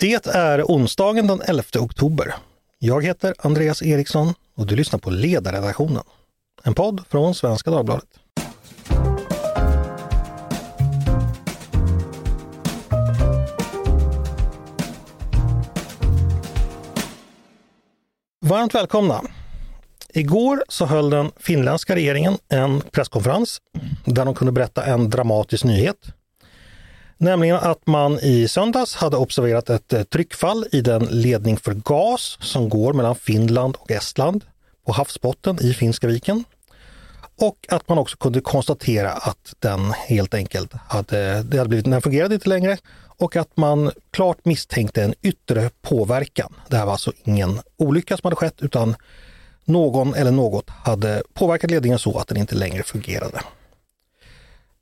Det är onsdagen den 11 oktober. Jag heter Andreas Eriksson och du lyssnar på Ledarredaktionen. En podd från Svenska Dagbladet. Varmt välkomna! Igår så höll den finländska regeringen en presskonferens där de kunde berätta en dramatisk nyhet. Nämligen att man i söndags hade observerat ett eh, tryckfall i den ledning för gas som går mellan Finland och Estland på havsbotten i Finska viken. Och att man också kunde konstatera att den helt enkelt hade, det hade blivit, den fungerade inte längre och att man klart misstänkte en yttre påverkan. Det här var alltså ingen olycka som hade skett utan någon eller något hade påverkat ledningen så att den inte längre fungerade.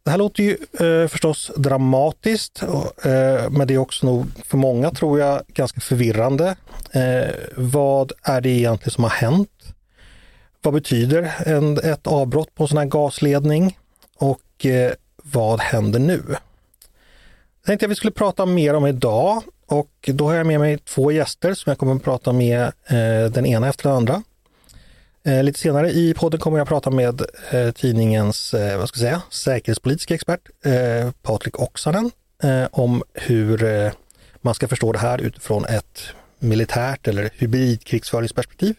Det här låter ju eh, förstås dramatiskt, eh, men det är också nog för många tror jag ganska förvirrande. Eh, vad är det egentligen som har hänt? Vad betyder en, ett avbrott på en sån här gasledning? Och eh, vad händer nu? Jag tänkte att vi skulle prata mer om idag och då har jag med mig två gäster som jag kommer att prata med eh, den ena efter den andra. Eh, lite senare i podden kommer jag att prata med eh, tidningens eh, vad ska jag säga, säkerhetspolitiska expert eh, Patrik Oksanen eh, om hur eh, man ska förstå det här utifrån ett militärt eller hybridkrigsföringsperspektiv.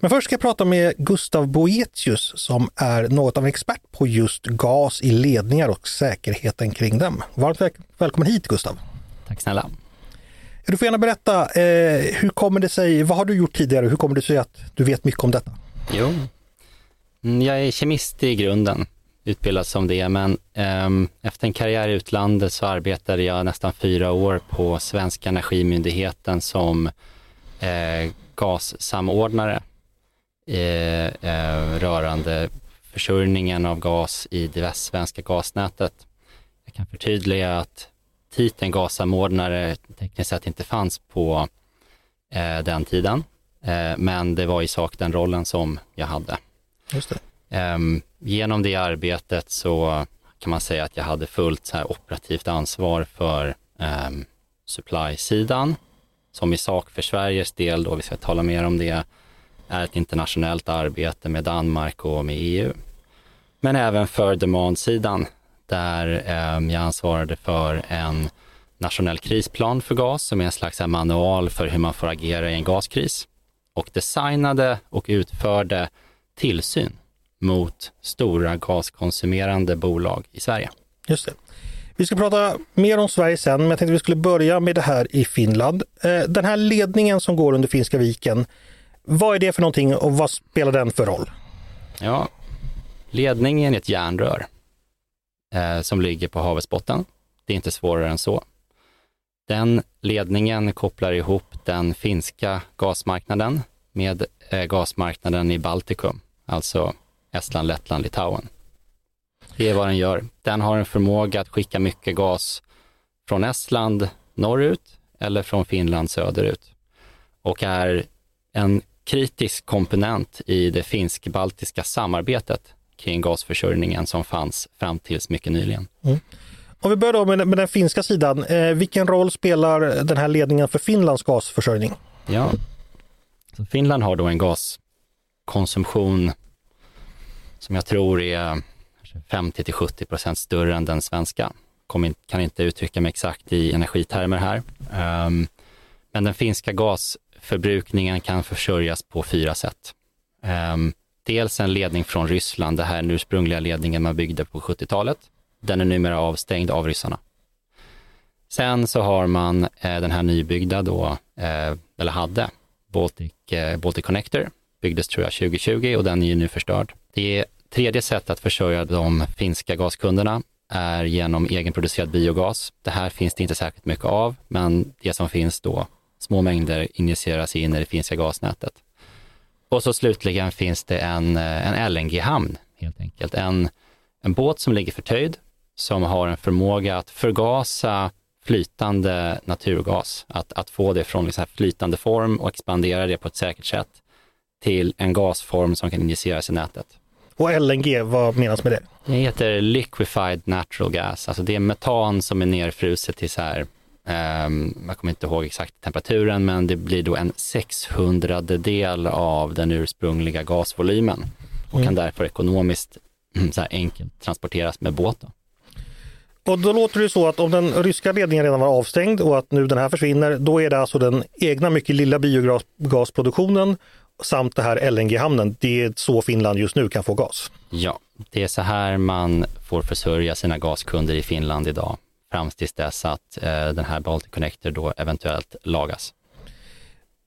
Men först ska jag prata med Gustav Boetius som är något av en expert på just gas i ledningar och säkerheten kring dem. Varmt välkommen hit Gustav! Tack snälla! Du får gärna berätta, eh, hur kommer det sig, vad har du gjort tidigare hur kommer det sig att du vet mycket om detta? Jo, mm, jag är kemist i grunden, utbildad som det, men eh, efter en karriär i utlandet så arbetade jag nästan fyra år på Svenska Energimyndigheten som eh, gassamordnare eh, eh, rörande försörjningen av gas i det västsvenska gasnätet. Jag kan förtydliga att titeln gassamordnare tekniskt sett inte fanns på eh, den tiden, eh, men det var i sak den rollen som jag hade. Just det. Eh, genom det arbetet så kan man säga att jag hade fullt så här operativt ansvar för ehm, supply-sidan, som i sak för Sveriges del, då vi ska tala mer om det, är ett internationellt arbete med Danmark och med EU. Men även för demand-sidan, där eh, jag ansvarade för en nationell krisplan för gas som är en slags manual för hur man får agera i en gaskris och designade och utförde tillsyn mot stora gaskonsumerande bolag i Sverige. Just det. Vi ska prata mer om Sverige sen, men jag tänkte vi skulle börja med det här i Finland. Eh, den här ledningen som går under Finska viken, vad är det för någonting och vad spelar den för roll? Ja, ledningen är ett järnrör eh, som ligger på havets botten. Det är inte svårare än så. Den ledningen kopplar ihop den finska gasmarknaden med eh, gasmarknaden i Baltikum, alltså Estland, Lettland, Litauen. Det är vad den gör. Den har en förmåga att skicka mycket gas från Estland norrut eller från Finland söderut och är en kritisk komponent i det finsk-baltiska samarbetet kring gasförsörjningen som fanns fram tills mycket nyligen. Mm. Om vi börjar då med, med den finska sidan. Eh, vilken roll spelar den här ledningen för Finlands gasförsörjning? Ja, så Finland har då en gaskonsumtion som jag tror är 50 till 70 procent större än den svenska. Kom kan inte uttrycka mig exakt i energitermer här. Um, men den finska gasförbrukningen kan försörjas på fyra sätt. Um, dels en ledning från Ryssland, det här den ursprungliga ledningen man byggde på 70-talet. Den är numera avstängd av ryssarna. Sen så har man eh, den här nybyggda då, eh, eller hade, Baltic, eh, Baltic Connector, byggdes tror jag 2020 och den är ju nu förstörd. Det tredje sättet att försörja de finska gaskunderna är genom egenproducerad biogas. Det här finns det inte särskilt mycket av, men det som finns då, små mängder injiceras in i det finska gasnätet. Och så slutligen finns det en, eh, en LNG-hamn, helt enkelt. En, en båt som ligger förtöjd som har en förmåga att förgasa flytande naturgas, att, att få det från liksom flytande form och expandera det på ett säkert sätt till en gasform som kan injiceras i nätet. Och LNG, vad menas med det? Det heter liquefied natural gas, alltså det är metan som är nerfruset till så här jag kommer inte ihåg exakt temperaturen, men det blir då en 600 del av den ursprungliga gasvolymen och mm. kan därför ekonomiskt så enkelt transporteras med båt. Då. Och då låter det så att om den ryska ledningen redan var avstängd och att nu den här försvinner, då är det alltså den egna mycket lilla biogasproduktionen samt det här LNG-hamnen. Det är så Finland just nu kan få gas. Ja, det är så här man får försörja sina gaskunder i Finland idag fram tills dess att eh, den här Baltic Connector då eventuellt lagas.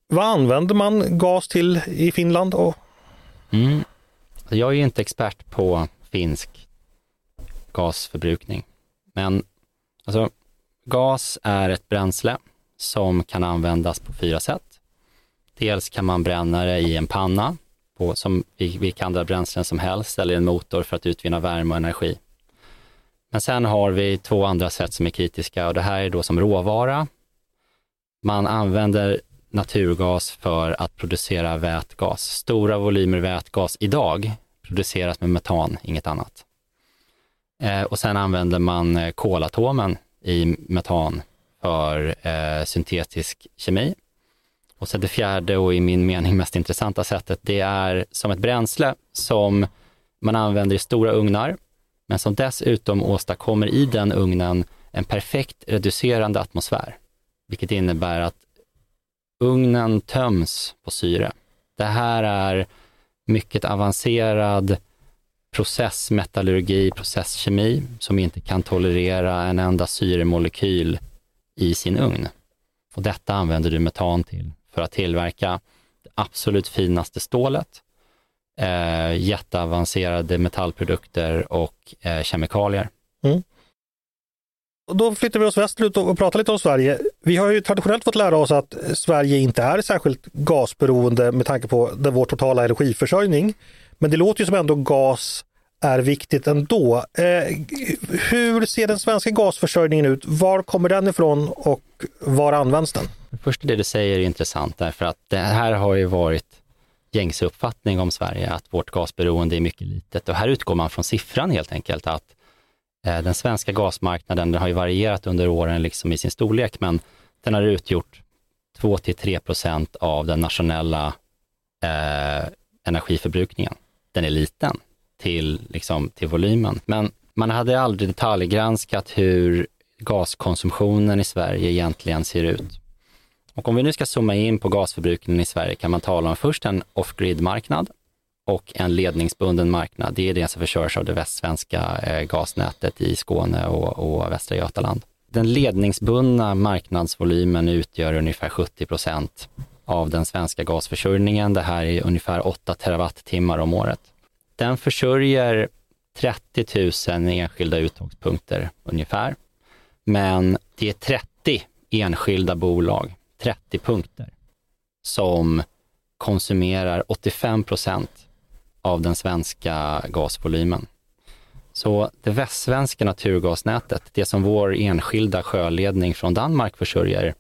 Vad använder man gas till i Finland? Och... Mm. Jag är ju inte expert på finsk gasförbrukning, men alltså, gas är ett bränsle som kan användas på fyra sätt. Dels kan man bränna det i en panna, på, som vilka andra bränslen som helst, eller en motor för att utvinna värme och energi. Men sen har vi två andra sätt som är kritiska och det här är då som råvara. Man använder naturgas för att producera vätgas. Stora volymer vätgas idag produceras med metan, inget annat. Eh, och sen använder man eh, kolatomen i metan för eh, syntetisk kemi. Och sen det fjärde och i min mening mest intressanta sättet, det är som ett bränsle som man använder i stora ugnar men som dessutom åstadkommer i den ugnen en perfekt reducerande atmosfär, vilket innebär att ugnen töms på syre. Det här är mycket avancerad processmetallurgi, processkemi, som inte kan tolerera en enda syremolekyl i sin ugn. Och detta använder du metan till för att tillverka det absolut finaste stålet eh, jätteavancerade metallprodukter och eh, kemikalier. Mm. Och då flyttar vi oss västerut och pratar lite om Sverige. Vi har ju traditionellt fått lära oss att Sverige inte är särskilt gasberoende med tanke på vår totala energiförsörjning. Men det låter ju som ändå gas är viktigt ändå. Eh, hur ser den svenska gasförsörjningen ut? Var kommer den ifrån och var används den? Först det du säger är intressant därför att det här har ju varit gängse uppfattning om Sverige, att vårt gasberoende är mycket litet. Och här utgår man från siffran helt enkelt, att eh, den svenska gasmarknaden den har ju varierat under åren liksom i sin storlek, men den har utgjort 2-3 procent av den nationella eh, energiförbrukningen. Den är liten till, liksom, till volymen, men man hade aldrig detaljgranskat hur gaskonsumtionen i Sverige egentligen ser ut. Och om vi nu ska zooma in på gasförbrukningen i Sverige kan man tala om först en off-grid-marknad och en ledningsbunden marknad. Det är det som försörjs av det västsvenska eh, gasnätet i Skåne och, och Västra Götaland. Den ledningsbundna marknadsvolymen utgör ungefär 70 procent av den svenska gasförsörjningen. Det här är ungefär 8 terawattimmar om året. Den försörjer 30 000 enskilda uttagspunkter ungefär. Men det är 30 enskilda bolag 30 punkter som konsumerar 85 procent av den svenska gasvolymen. Så det västsvenska naturgasnätet, det som vår enskilda sjöledning från Danmark försörjer,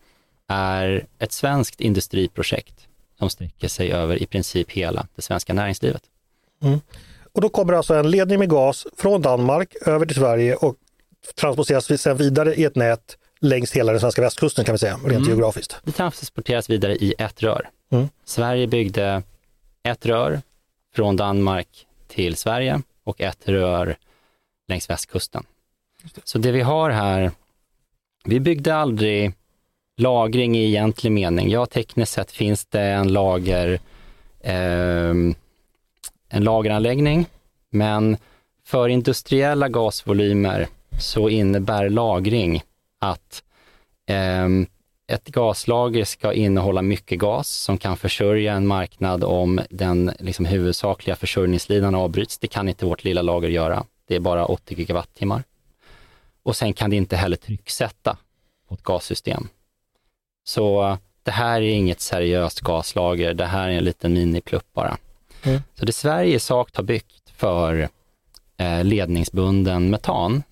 är ett svenskt industriprojekt som sträcker sig över i princip hela det svenska näringslivet. Mm. Och då kommer alltså en ledning med gas från Danmark över till Sverige och transporteras sedan vidare i ett nät längs hela den svenska västkusten kan vi säga, rent mm. geografiskt. Det transporteras vidare i ett rör. Mm. Sverige byggde ett rör från Danmark till Sverige och ett rör längs västkusten. Det. Så det vi har här, vi byggde aldrig lagring i egentlig mening. Ja, tekniskt sett finns det en lager, eh, en lageranläggning, men för industriella gasvolymer så innebär lagring att eh, ett gaslager ska innehålla mycket gas som kan försörja en marknad om den liksom, huvudsakliga försörjningslinan avbryts. Det kan inte vårt lilla lager göra. Det är bara 80 gigawattimmar. Och sen kan det inte heller trycksätta på ett gassystem. Så det här är inget seriöst gaslager. Det här är en liten miniplupp bara. Mm. Så det Sverige i sak har byggt för eh, ledningsbunden metan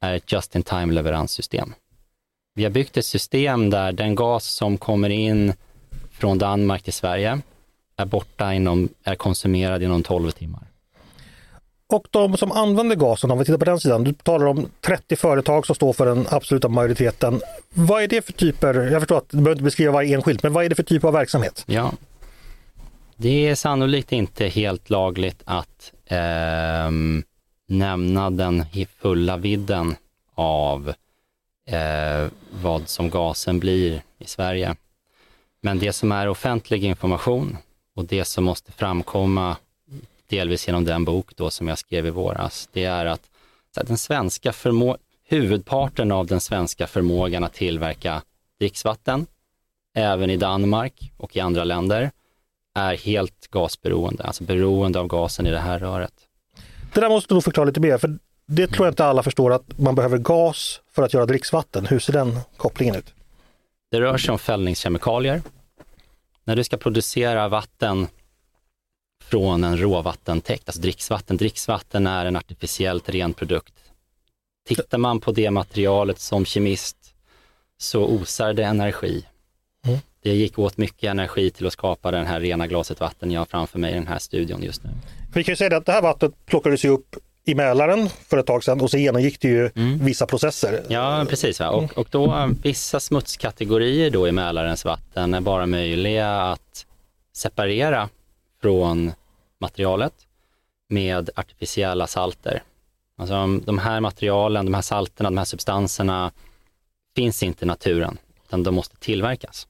är ett just-in-time leveranssystem. Vi har byggt ett system där den gas som kommer in från Danmark till Sverige är borta inom, är konsumerad inom 12 timmar. Och de som använder gasen, om vi tittar på den sidan, du talar om 30 företag som står för den absoluta majoriteten. Vad är det för typer, jag förstår att du behöver inte beskriva varje enskilt, men vad är det för typ av verksamhet? Ja, det är sannolikt inte helt lagligt att eh, nämna den fulla vidden av eh, vad som gasen blir i Sverige. Men det som är offentlig information och det som måste framkomma delvis genom den bok då som jag skrev i våras, det är att den svenska förmå huvudparten av den svenska förmågan att tillverka dricksvatten, även i Danmark och i andra länder, är helt gasberoende, alltså beroende av gasen i det här röret. Det där måste du förklara lite mer, för det tror jag inte alla förstår att man behöver gas för att göra dricksvatten. Hur ser den kopplingen ut? Det rör sig om fällningskemikalier. När du ska producera vatten från en råvattentäkt, alltså dricksvatten. Dricksvatten är en artificiellt ren produkt. Tittar man på det materialet som kemist så osar det energi. Mm. Det gick åt mycket energi till att skapa den här rena glaset vatten jag har framför mig i den här studion just nu. Vi kan ju säga att det här vattnet plockades ju upp i Mälaren för ett tag sedan och så genomgick det ju mm. vissa processer. Ja, precis. Va? Och, och då vissa smutskategorier då i Mälarens vatten är bara möjliga att separera från materialet med artificiella salter. Alltså de här materialen, de här salterna, de här substanserna finns inte i naturen, utan de måste tillverkas.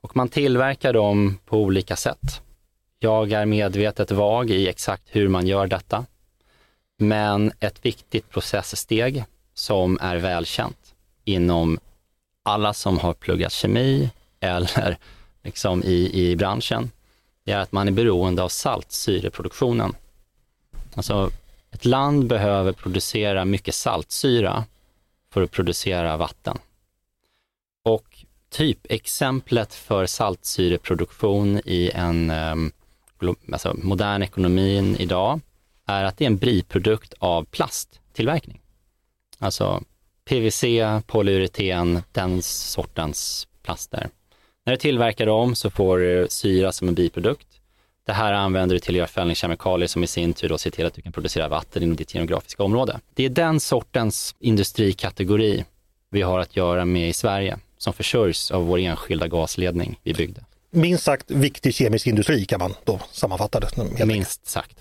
Och man tillverkar dem på olika sätt. Jag är medvetet vag i exakt hur man gör detta. Men ett viktigt processsteg som är välkänt inom alla som har pluggat kemi eller liksom i, i branschen, det är att man är beroende av saltsyreproduktionen. Alltså, ett land behöver producera mycket saltsyra för att producera vatten. Och typexemplet för saltsyreproduktion i en ehm, alltså modern ekonomi idag är att det är en biprodukt av plasttillverkning. Alltså PVC, polyureten, den sortens plaster. När du tillverkar dem så får du syra som en biprodukt. Det här använder du till att göra fällningskemikalier som i sin tur då ser till att du kan producera vatten inom ditt geografiska område. Det är den sortens industrikategori vi har att göra med i Sverige som försörjs av vår enskilda gasledning vi byggde. Minst sagt viktig kemisk industri kan man då sammanfatta det. Minst sagt.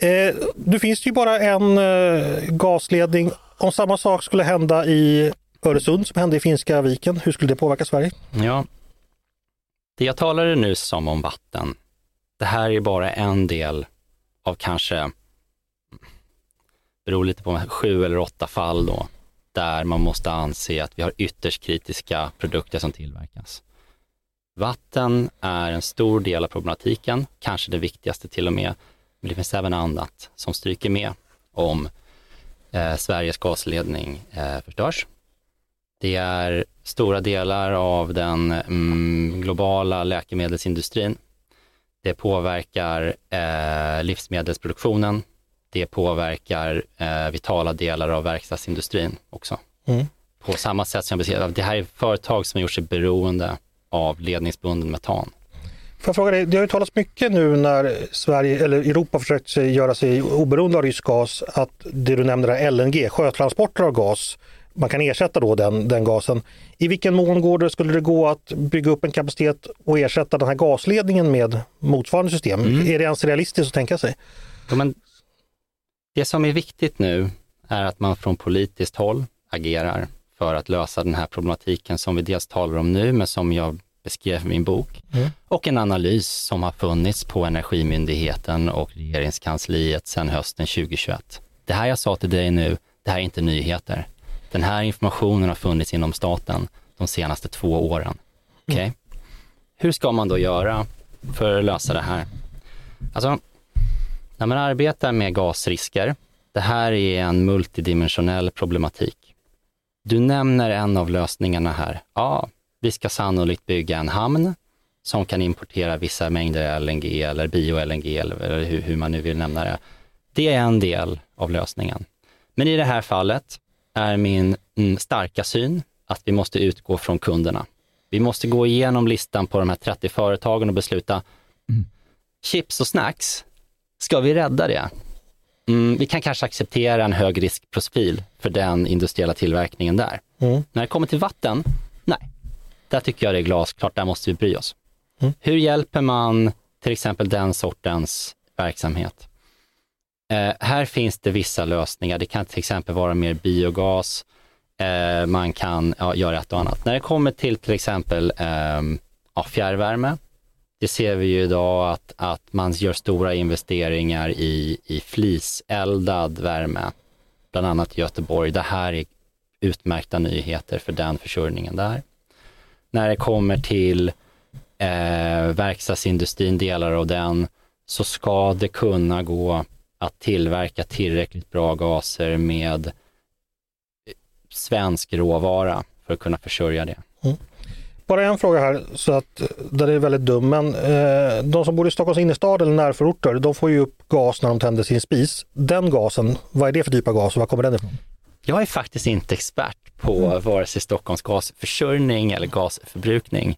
Eh, nu finns det ju bara en eh, gasledning. Om samma sak skulle hända i Öresund som hände i Finska viken, hur skulle det påverka Sverige? Ja, det jag talade nu om, om vatten, det här är bara en del av kanske, beror lite på sju eller åtta fall då, där man måste anse att vi har ytterst kritiska produkter som tillverkas. Vatten är en stor del av problematiken, kanske det viktigaste till och med, men det finns även annat som stryker med om eh, Sveriges gasledning eh, förstörs. Det är stora delar av den mm, globala läkemedelsindustrin. Det påverkar eh, livsmedelsproduktionen. Det påverkar eh, vitala delar av verkstadsindustrin också. Mm. På samma sätt som jag beskrev, det här är företag som har gjort sig beroende av ledningsbunden metan. Får jag fråga dig, det har ju talats mycket nu när Sverige eller Europa försökt göra sig oberoende av rysk gas att det du nämnde LNG, sjötransporter av gas, man kan ersätta då den, den gasen. I vilken mån går det, skulle det gå att bygga upp en kapacitet och ersätta den här gasledningen med motsvarande system? Mm. Är det ens realistiskt att tänka sig? Ja, men det som är viktigt nu är att man från politiskt håll agerar för att lösa den här problematiken som vi dels talar om nu, men som jag beskrev min bok. Mm. Och en analys som har funnits på Energimyndigheten och regeringskansliet sedan hösten 2021. Det här jag sa till dig nu, det här är inte nyheter. Den här informationen har funnits inom staten de senaste två åren. Okay? Mm. Hur ska man då göra för att lösa det här? Alltså, när man arbetar med gasrisker, det här är en multidimensionell problematik. Du nämner en av lösningarna här. Ja, vi ska sannolikt bygga en hamn som kan importera vissa mängder LNG eller bio-LNG eller hur, hur man nu vill nämna det. Det är en del av lösningen. Men i det här fallet är min mm, starka syn att vi måste utgå från kunderna. Vi måste gå igenom listan på de här 30 företagen och besluta, mm. chips och snacks, ska vi rädda det? mm, vi kan kanske acceptera en hög riskprofil för den industriella tillverkningen där. Mm. När det kommer till vatten. Där tycker jag det är glasklart, där måste vi bry oss. Mm. Hur hjälper man till exempel den sortens verksamhet? Eh, här finns det vissa lösningar. Det kan till exempel vara mer biogas. Eh, man kan ja, göra ett och annat. När det kommer till till exempel eh, ja, fjärrvärme, det ser vi ju idag att, att man gör stora investeringar i, i fliseldad värme, bland annat i Göteborg. Det här är utmärkta nyheter för den försörjningen där. När det kommer till eh, verkstadsindustrin, delar av den, så ska det kunna gå att tillverka tillräckligt bra gaser med svensk råvara för att kunna försörja det. Mm. Bara en fråga här, så att det är väldigt dum, men eh, de som bor i Stockholms innerstad eller närförorter, de får ju upp gas när de tänder sin spis. Den gasen, vad är det för typ av gas och var kommer den ifrån? Jag är faktiskt inte expert på mm. vare sig Stockholms gasförsörjning eller gasförbrukning.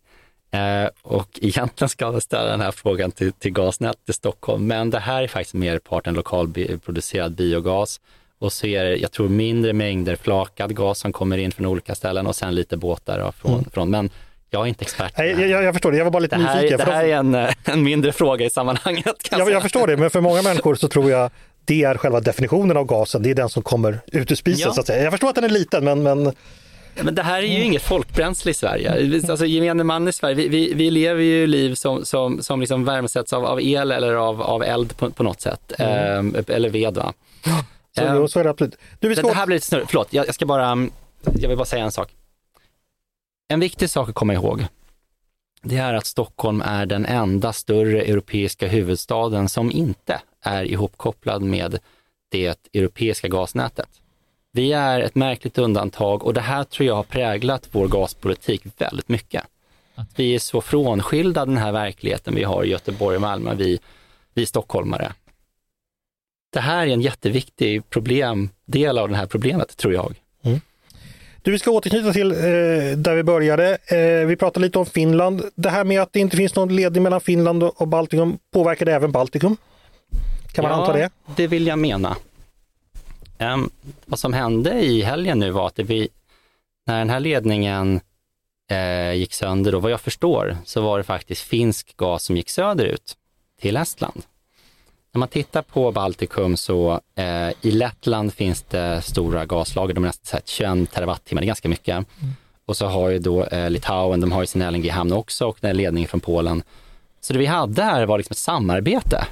Eh, och egentligen ska jag ställa den här frågan till, till Gasnät i Stockholm, men det här är faktiskt merparten lokalproducerad biogas och så är det, jag tror, mindre mängder flakad gas som kommer in från olika ställen och sen lite båtar från, mm. från, men jag är inte expert. Nej, jag, jag, förstår det, jag var bara lite det här, nyfiken. Det här är en, en mindre fråga i sammanhanget. Jag, jag, förstår det, men för många människor så tror jag det är själva definitionen av gasen, det är den som kommer ut ur spisen ja. så att säga. Jag förstår att den är liten, men, men men det här är ju mm. inget folkbränsle i Sverige. Alltså gemene man i Sverige, vi, vi, vi lever ju liv som, som, som liksom värmesätts av, av el eller av, av eld på, på något sätt. Mm. Eh, eller ved va. Så, eh, så är det absolut. Du, vi ska... Det här blir lite snurrigt, förlåt, jag, jag ska bara, jag vill bara säga en sak. En viktig sak att komma ihåg, det är att Stockholm är den enda större europeiska huvudstaden som inte är ihopkopplad med det europeiska gasnätet. Vi är ett märkligt undantag och det här tror jag har präglat vår gaspolitik väldigt mycket. Att vi är så frånskilda den här verkligheten vi har i Göteborg och Malmö, vi, vi stockholmare. Det här är en jätteviktig problem, del av det här problemet, tror jag. Mm. Du, vi ska återknyta till eh, där vi började. Eh, vi pratade lite om Finland. Det här med att det inte finns någon ledning mellan Finland och Baltikum, påverkar det även Baltikum? Kan man ja, anta det? det vill jag mena. Um, vad som hände i helgen nu var att vi, när den här ledningen eh, gick sönder, och vad jag förstår, så var det faktiskt finsk gas som gick söderut till Estland. När man tittar på Baltikum så eh, i Lettland finns det stora gaslager, de är nästan 21 terawattimmar, det är ganska mycket. Mm. Och så har ju då eh, Litauen, de har ju sin LNG-hamn också och den ledningen från Polen. Så det vi hade här var liksom ett samarbete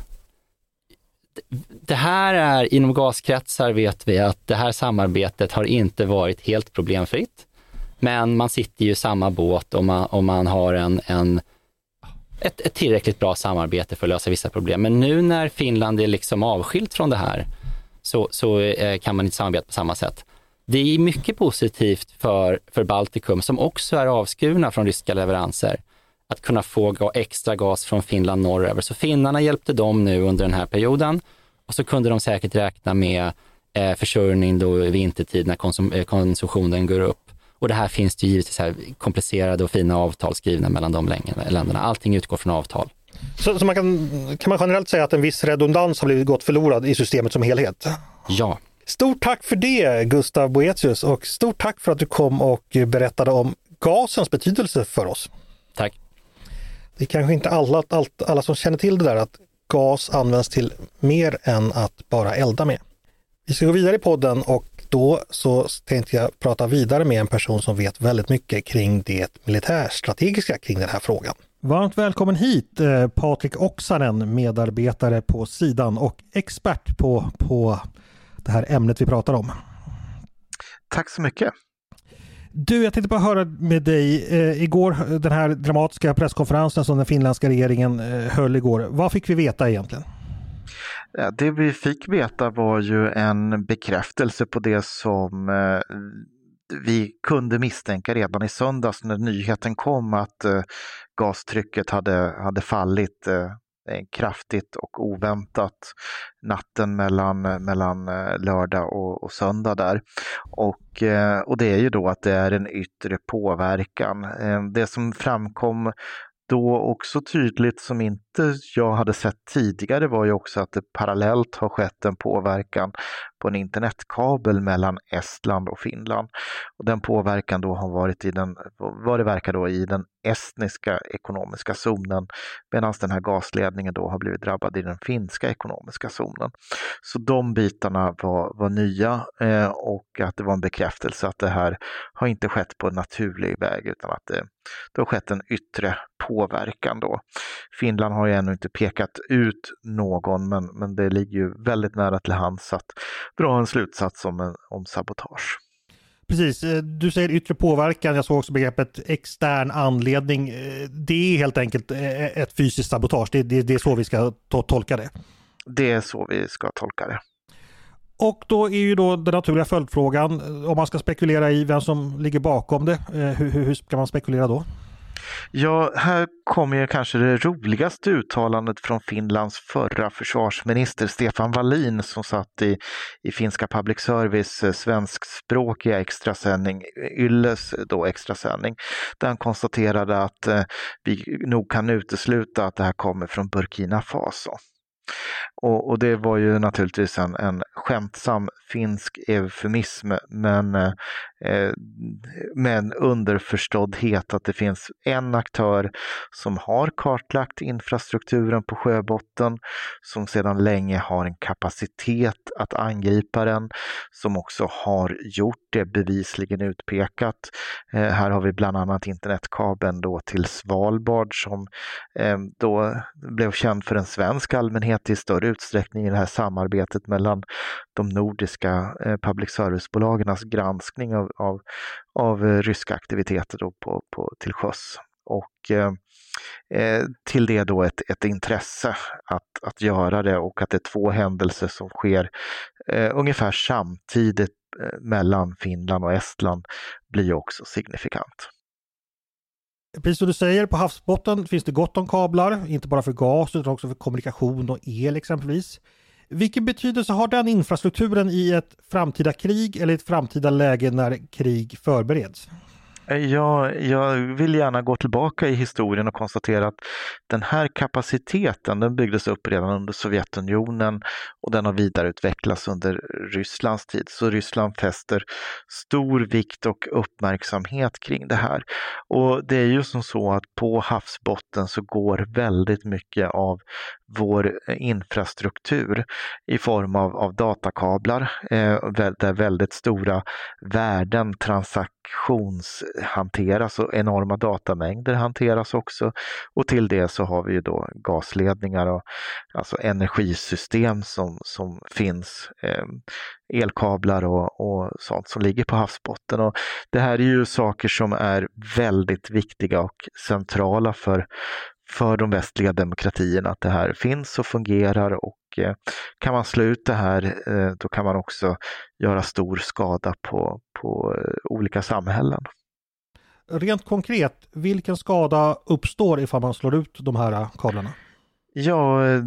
det här är, inom gaskretsar vet vi att det här samarbetet har inte varit helt problemfritt. Men man sitter ju i samma båt och man, och man har en, en ett, ett, tillräckligt bra samarbete för att lösa vissa problem. Men nu när Finland är liksom avskilt från det här så, så eh, kan man inte samarbeta på samma sätt. Det är mycket positivt för, för Baltikum som också är avskurna från ryska leveranser att kunna få extra gas från Finland norröver. Så finnarna hjälpte dem nu under den här perioden och så kunde de säkert räkna med eh, försörjning då vintertid när konsum eh, konsumtionen går upp. Och det här finns det givetvis här komplicerade och fina avtal skrivna mellan de länderna. Allting utgår från avtal. Så, så, man kan, kan man generellt säga att en viss redundans har blivit gått förlorad i systemet som helhet? Ja. Stort tack för det Gustav Boetius och stort tack för att du kom och berättade om gasens betydelse för oss. Det är kanske inte alla, alla som känner till det där att gas används till mer än att bara elda med. Vi ska gå vidare i podden och då så tänkte jag prata vidare med en person som vet väldigt mycket kring det militärstrategiska kring den här frågan. Varmt välkommen hit eh, Patrik Oksanen, medarbetare på sidan och expert på, på det här ämnet vi pratar om. Tack så mycket. Du, jag tänkte bara höra med dig. Eh, igår, den här dramatiska presskonferensen som den finländska regeringen eh, höll igår. Vad fick vi veta egentligen? Det vi fick veta var ju en bekräftelse på det som eh, vi kunde misstänka redan i söndags när nyheten kom att eh, gastrycket hade, hade fallit eh, Eh, kraftigt och oväntat natten mellan, mellan eh, lördag och, och söndag där. Och, eh, och det är ju då att det är en yttre påverkan. Det som framkom då också tydligt som inte jag hade sett tidigare var ju också att det parallellt har skett en påverkan på en internetkabel mellan Estland och Finland. Och den påverkan då har varit i den, vad det verkar då, i den estniska ekonomiska zonen medan den här gasledningen då har blivit drabbad i den finska ekonomiska zonen. Så de bitarna var, var nya eh, och att det var en bekräftelse att det här har inte skett på en naturlig väg utan att det, det har skett en yttre påverkan då. Finland har ju ännu inte pekat ut någon men, men det ligger ju väldigt nära till hands att dra en slutsats om, en, om sabotage. Precis, eh, du säger yttre påverkan, jag såg också begreppet extern anledning. Eh, det är helt enkelt eh, ett fysiskt sabotage, det, det, det är så vi ska tolka det. Det är så vi ska tolka det. Och då är ju då den naturliga följdfrågan, om man ska spekulera i vem som ligger bakom det, hur, hur ska man spekulera då? Ja, här kommer ju kanske det roligaste uttalandet från Finlands förra försvarsminister Stefan Wallin som satt i, i finska public service eh, svenskspråkiga extrasändning, Ylles eh, då extrasändning, där han konstaterade att eh, vi nog kan utesluta att det här kommer från Burkina Faso. Och, och, det var ju naturligtvis en, en skämtsam finsk eufemism men eh, med en underförståddhet att det finns en aktör som har kartlagt infrastrukturen på sjöbotten, som sedan länge har en kapacitet att angripa den, som också har gjort det bevisligen utpekat. Eh, här har vi bland annat internetkabeln då till Svalbard som eh, då blev känd för en svensk allmänhet i större utsträckning i det här samarbetet mellan de nordiska eh, public service-bolagens granskning av, av, av eh, ryska aktiviteter då på, på, till sjöss. Och eh, eh, till det då ett, ett intresse att, att göra det och att det är två händelser som sker eh, ungefär samtidigt Eh, mellan Finland och Estland blir också signifikant. Precis som du säger, på havsbotten finns det gott om kablar, inte bara för gas utan också för kommunikation och el exempelvis. Vilken betydelse har den infrastrukturen i ett framtida krig eller ett framtida läge när krig förbereds? Eh, jag, jag vill gärna gå tillbaka i historien och konstatera att den här kapaciteten den byggdes upp redan under Sovjetunionen och den har vidareutvecklats under Rysslands tid. Så Ryssland fäster stor vikt och uppmärksamhet kring det här. Och det är ju som så att på havsbotten så går väldigt mycket av vår eh, infrastruktur i form av, av datakablar eh, där väldigt stora värden transaktionshanteras och enorma datamängder hanteras också. Och till det så har vi ju då gasledningar och alltså energisystem som, som finns, eh, elkablar och, och sånt som ligger på havsbotten. Och det här är ju saker som är väldigt viktiga och centrala för för de västliga demokratierna att det här finns och fungerar och eh, kan man slå ut det här eh, då kan man också göra stor skada på, på eh, olika samhällen. Rent konkret, vilken skada uppstår ifall man slår ut de här kablarna? Ja, eh,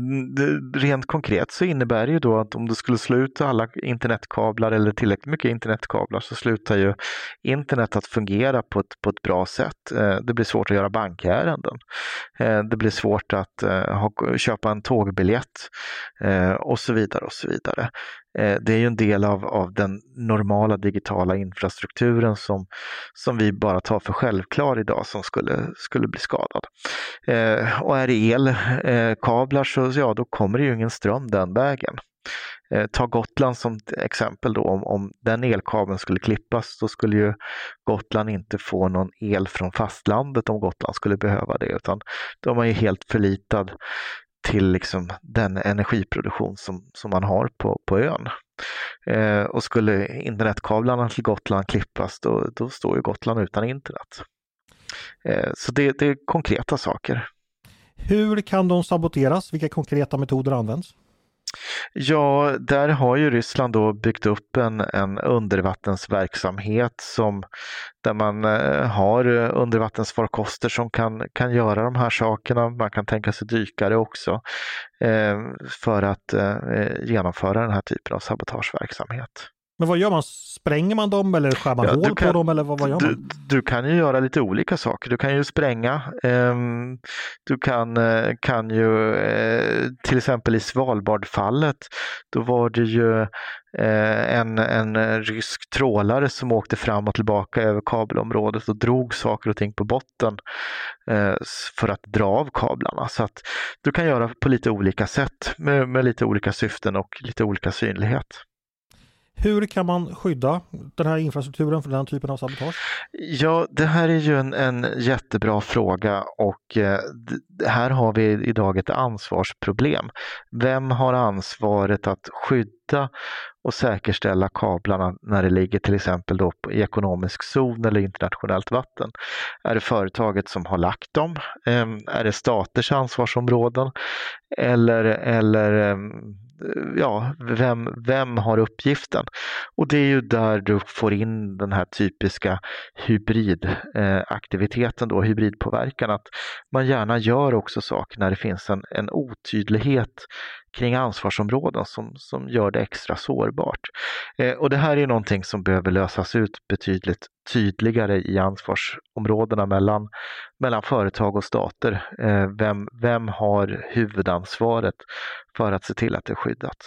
rent konkret så innebär det ju då att om du skulle slå ut alla internetkablar eller tillräckligt mycket internetkablar så slutar ju internet att fungera på ett, på ett bra sätt. Eh, det blir svårt att göra bankärenden. Eh, det blir svårt att ha, köpa en tågbiljett och så vidare och så vidare. Eh, det är ju en del av, av den normala digitala infrastrukturen som, som vi bara tar för självklar idag som skulle, skulle bli skadad. Eh, och är det elkablar eh, så ja, då kommer det ju ingen ström den vägen. Eh, ta Gotland som exempel då, om, om den elkabeln skulle klippas så skulle ju Gotland inte få någon el från fastlandet om Gotland skulle behöva det utan då är man ju helt förlitad till liksom den energiproduktion som, som man har på, på ön. Eh, och skulle internetkablarna till Gotland klippas då, då står ju Gotland utan internet. Eh, så det, det är konkreta saker. Hur kan de saboteras? Vilka konkreta metoder används? Ja, där har ju Ryssland då byggt upp en, en undervattensverksamhet som, där man eh, har eh, undervattensfarkoster som kan, kan göra de här sakerna. Man kan tänka sig dykare också eh, för att eh, eh genomföra den här typen av sabotageverksamhet. Men vad gör man? Spränger man dem eller skär man ja, hål kan, på dem eller vad, vad gör du, man? Du kan ju göra lite olika saker. Du kan ju spränga. Eh, du kan, eh, kan ju eh, till exempel i Svalbardfallet, då var det ju eh, en, en rysk trålare som åkte fram och tillbaka över kabelområdet och drog saker och ting på botten eh, för att dra av kablarna. Så att du kan göra på lite olika sätt med, med lite olika syften och lite olika synlighet. Hur kan man skydda den här infrastrukturen från den här typen av sabotage? Ja, det här är ju en, en jättebra fråga och eh, här har vi idag ett ansvarsproblem. Vem har ansvaret att skydda och säkerställa kablarna när det ligger till exempel då i ekonomisk zon eller internationellt vatten? Är det företaget som har lagt dem? Eh, är det staters ansvarsområden? Eller, eller eh, Eh, ja, vem, vem har uppgiften? Och det är ju där du får in den här typiska hybridaktiviteten, då, hybridpåverkan, att man gärna gör också saker när det finns en, en otydlighet kring ansvarsområden som, som gör det extra sårbart. Eh, och det här är någonting som behöver lösas ut betydligt tydligare i ansvarsområdena mellan, mellan företag och stater. Eh, vem, vem har huvudansvaret för att se till att det är skyddat?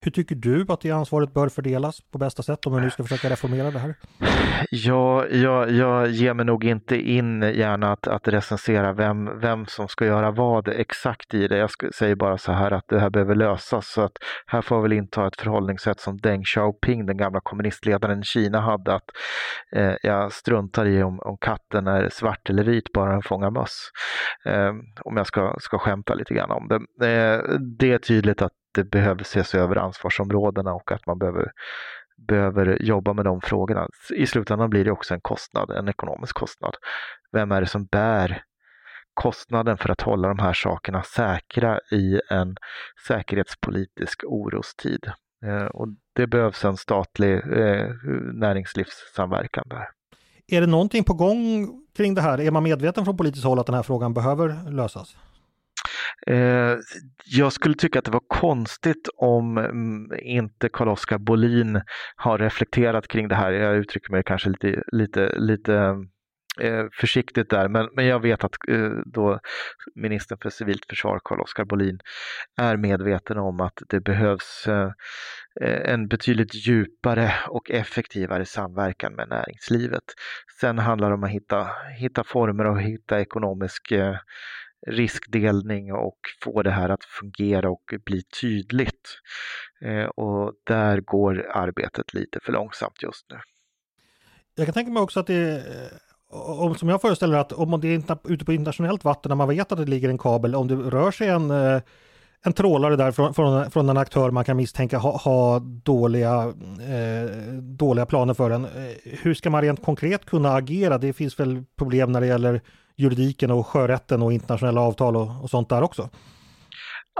Hur tycker du att det ansvaret bör fördelas på bästa sätt om vi nu ska försöka reformera det här? Ja, jag, jag ger mig nog inte in gärna att, att recensera vem, vem som ska göra vad exakt i det. Jag säger bara så här att det här behöver lösas så att här får vi väl inta ett förhållningssätt som Deng Xiaoping, den gamla kommunistledaren i Kina, hade att eh, jag struntar i om, om katten är svart eller vit bara den fångar möss. Eh, om jag ska, ska skämta lite grann om det. Eh, det är tydligt att det behöver ses över ansvarsområdena och att man behöver, behöver jobba med de frågorna. I slutändan blir det också en kostnad, en ekonomisk kostnad. Vem är det som bär kostnaden för att hålla de här sakerna säkra i en säkerhetspolitisk orostid? Eh, och det behövs en statlig eh, näringslivssamverkan där. Är det någonting på gång kring det här? Är man medveten från politiskt håll att den här frågan behöver lösas? Eh, jag skulle tycka att det var konstigt om mm, inte Carl-Oskar Bolin har reflekterat kring det här. Jag uttrycker mig kanske lite, lite, lite eh, försiktigt där, men, men jag vet att eh, då ministern för civilt försvar, Carl-Oskar Bolin, är medveten om att det behövs en betydligt djupare och effektivare samverkan med näringslivet. Sen handlar det om att hitta, hitta former och hitta ekonomisk riskdelning och få det här att fungera och bli tydligt. Eh, och där går arbetet lite för långsamt just nu. Jag kan tänka mig också att det eh, om, som jag föreställer att om det är ute på internationellt vatten när man vet att det ligger en kabel, om det rör sig en, eh, en trålare där från, från, från en aktör man kan misstänka ha, ha dåliga, eh, dåliga planer för den. Hur ska man rent konkret kunna agera? Det finns väl problem när det gäller juridiken och sjörätten och internationella avtal och, och sånt där också?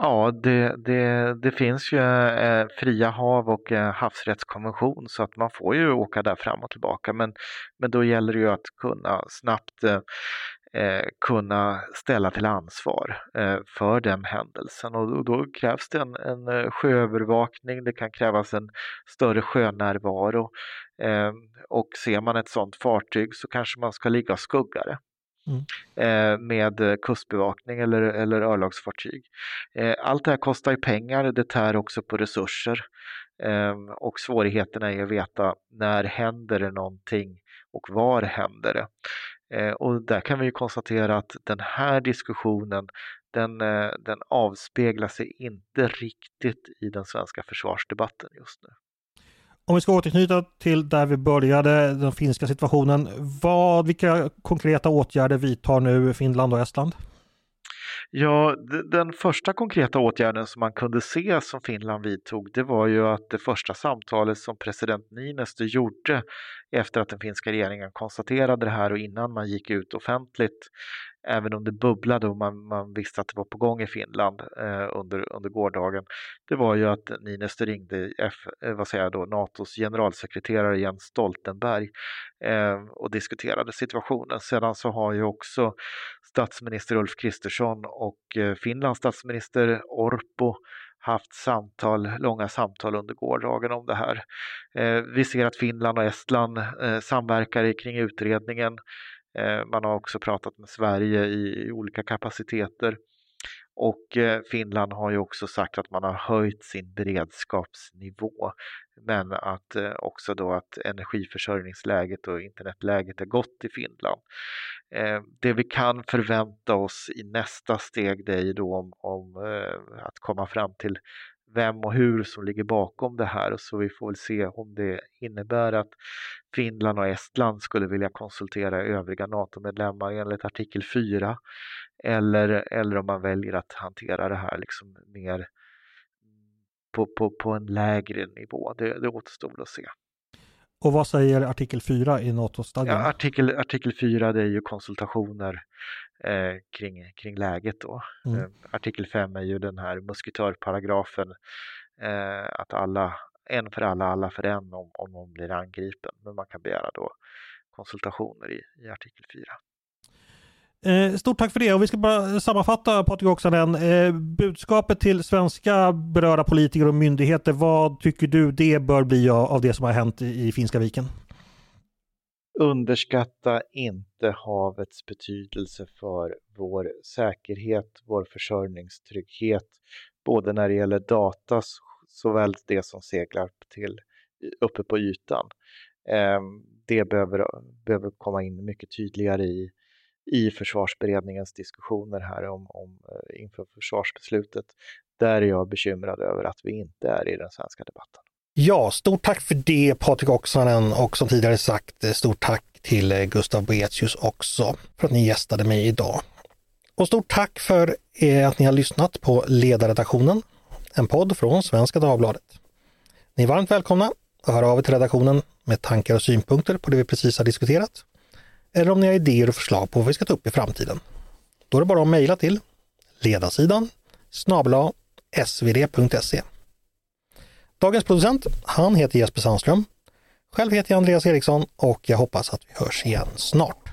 Ja, det, det, det finns ju eh, fria hav och eh, havsrättskonvention så att man får ju åka där fram och tillbaka men, men då gäller det ju att kunna snabbt eh, eh kunna ställa till ansvar eh, för den händelsen och, och då krävs det en, en eh, sjöövervakning, det kan krävas en större sjönärvaro ehm, och ser man ett sådant fartyg så kanske man ska ligga och skugga det. Mm. Eh, med eh, kustbevakning eller, eller örlogsfartyg. Eh, allt det här kostar ju pengar, det tär också på resurser ehm, och svårigheterna är att veta när händer det någonting och var händer det. Och där kan vi ju konstatera att den här diskussionen den, den avspeglar sig inte riktigt i den svenska försvarsdebatten just nu. Om vi ska återknyta till där vi började, den finska situationen. Vad, vilka konkreta åtgärder vidtar nu Finland och Estland? Ja, den första konkreta åtgärden som man kunde se som Finland vidtog, det var ju att det första samtalet som president Niinistö gjorde efter att den finska regeringen konstaterade det här och innan man gick ut offentligt även om det bubblade och man, man visste att det var på gång i Finland eh, under, under gårdagen, det var ju att Niinistö ringde F, eh, vad säger jag då, Natos generalsekreterare Jens Stoltenberg eh, och diskuterade situationen. Sedan så har ju också statsminister Ulf Kristersson och eh, Finlands statsminister Orpo haft samtal, långa samtal under gårdagen om det här. Eh, vi ser att Finland och Estland eh, samverkar kring utredningen. Eh, man har också pratat med Sverige i olika kapaciteter. Och eh, Finland har ju också sagt att man har höjt sin beredskapsnivå. Men att eh, också då att energiförsörjningsläget och internetläget är gott i Finland. Det vi kan förvänta oss i nästa steg det är ju då om, om att komma fram till vem och hur som ligger bakom det här och så vi får väl se om det innebär att Finland och Estland skulle vilja konsultera övriga NATO-medlemmar enligt artikel 4 eller, eller om man väljer att hantera det här liksom mer på, på, på en lägre nivå. Det, det återstår att se. Och vad säger artikel 4 i NATO-stadgan? Ja, artikel, artikel 4 det är ju konsultationer eh, kring, kring läget då. Mm. Eh, artikel 5 är ju den här musketörparagrafen eh, att alla, en för alla, alla för en om, om någon blir angripen. Men man kan begära då konsultationer i, i artikel 4. Eh, stort tack för det och vi ska bara sammanfatta Patrik Oksanen. Eh, budskapet till svenska berörda politiker och myndigheter. Vad tycker du det bör bli av det som har hänt i Finska viken? Underskatta inte havets betydelse för vår säkerhet, vår försörjningstrygghet, både när det gäller data såväl det som seglar till uppe på ytan. Ehm, det behöver, behöver komma in mycket tydligare i i försvarsberedningens diskussioner här om, om, eh, inför försvarsbeslutet. Där är jag bekymrad över att vi inte är i den svenska debatten. Ja, stort tack för det Patrik Oksanen och som tidigare sagt eh, stort tack till eh, Gustav Boetius också för att ni gästade mig idag. Och stort tack för eh, att ni har lyssnat på Ledarredaktionen, en podd från Svenska Dagbladet. Ni är varmt välkomna att höra av er till redaktionen med tankar och synpunkter på det vi precis har diskuterat eller om ni har idéer och förslag på vad vi ska ta upp i framtiden. Då är det bara att mejla till ledarsidan snabla svd.se. Dagens producent, han heter Jesper Sandström. Själv heter jag Andreas Eriksson och jag hoppas att vi hörs igen snart.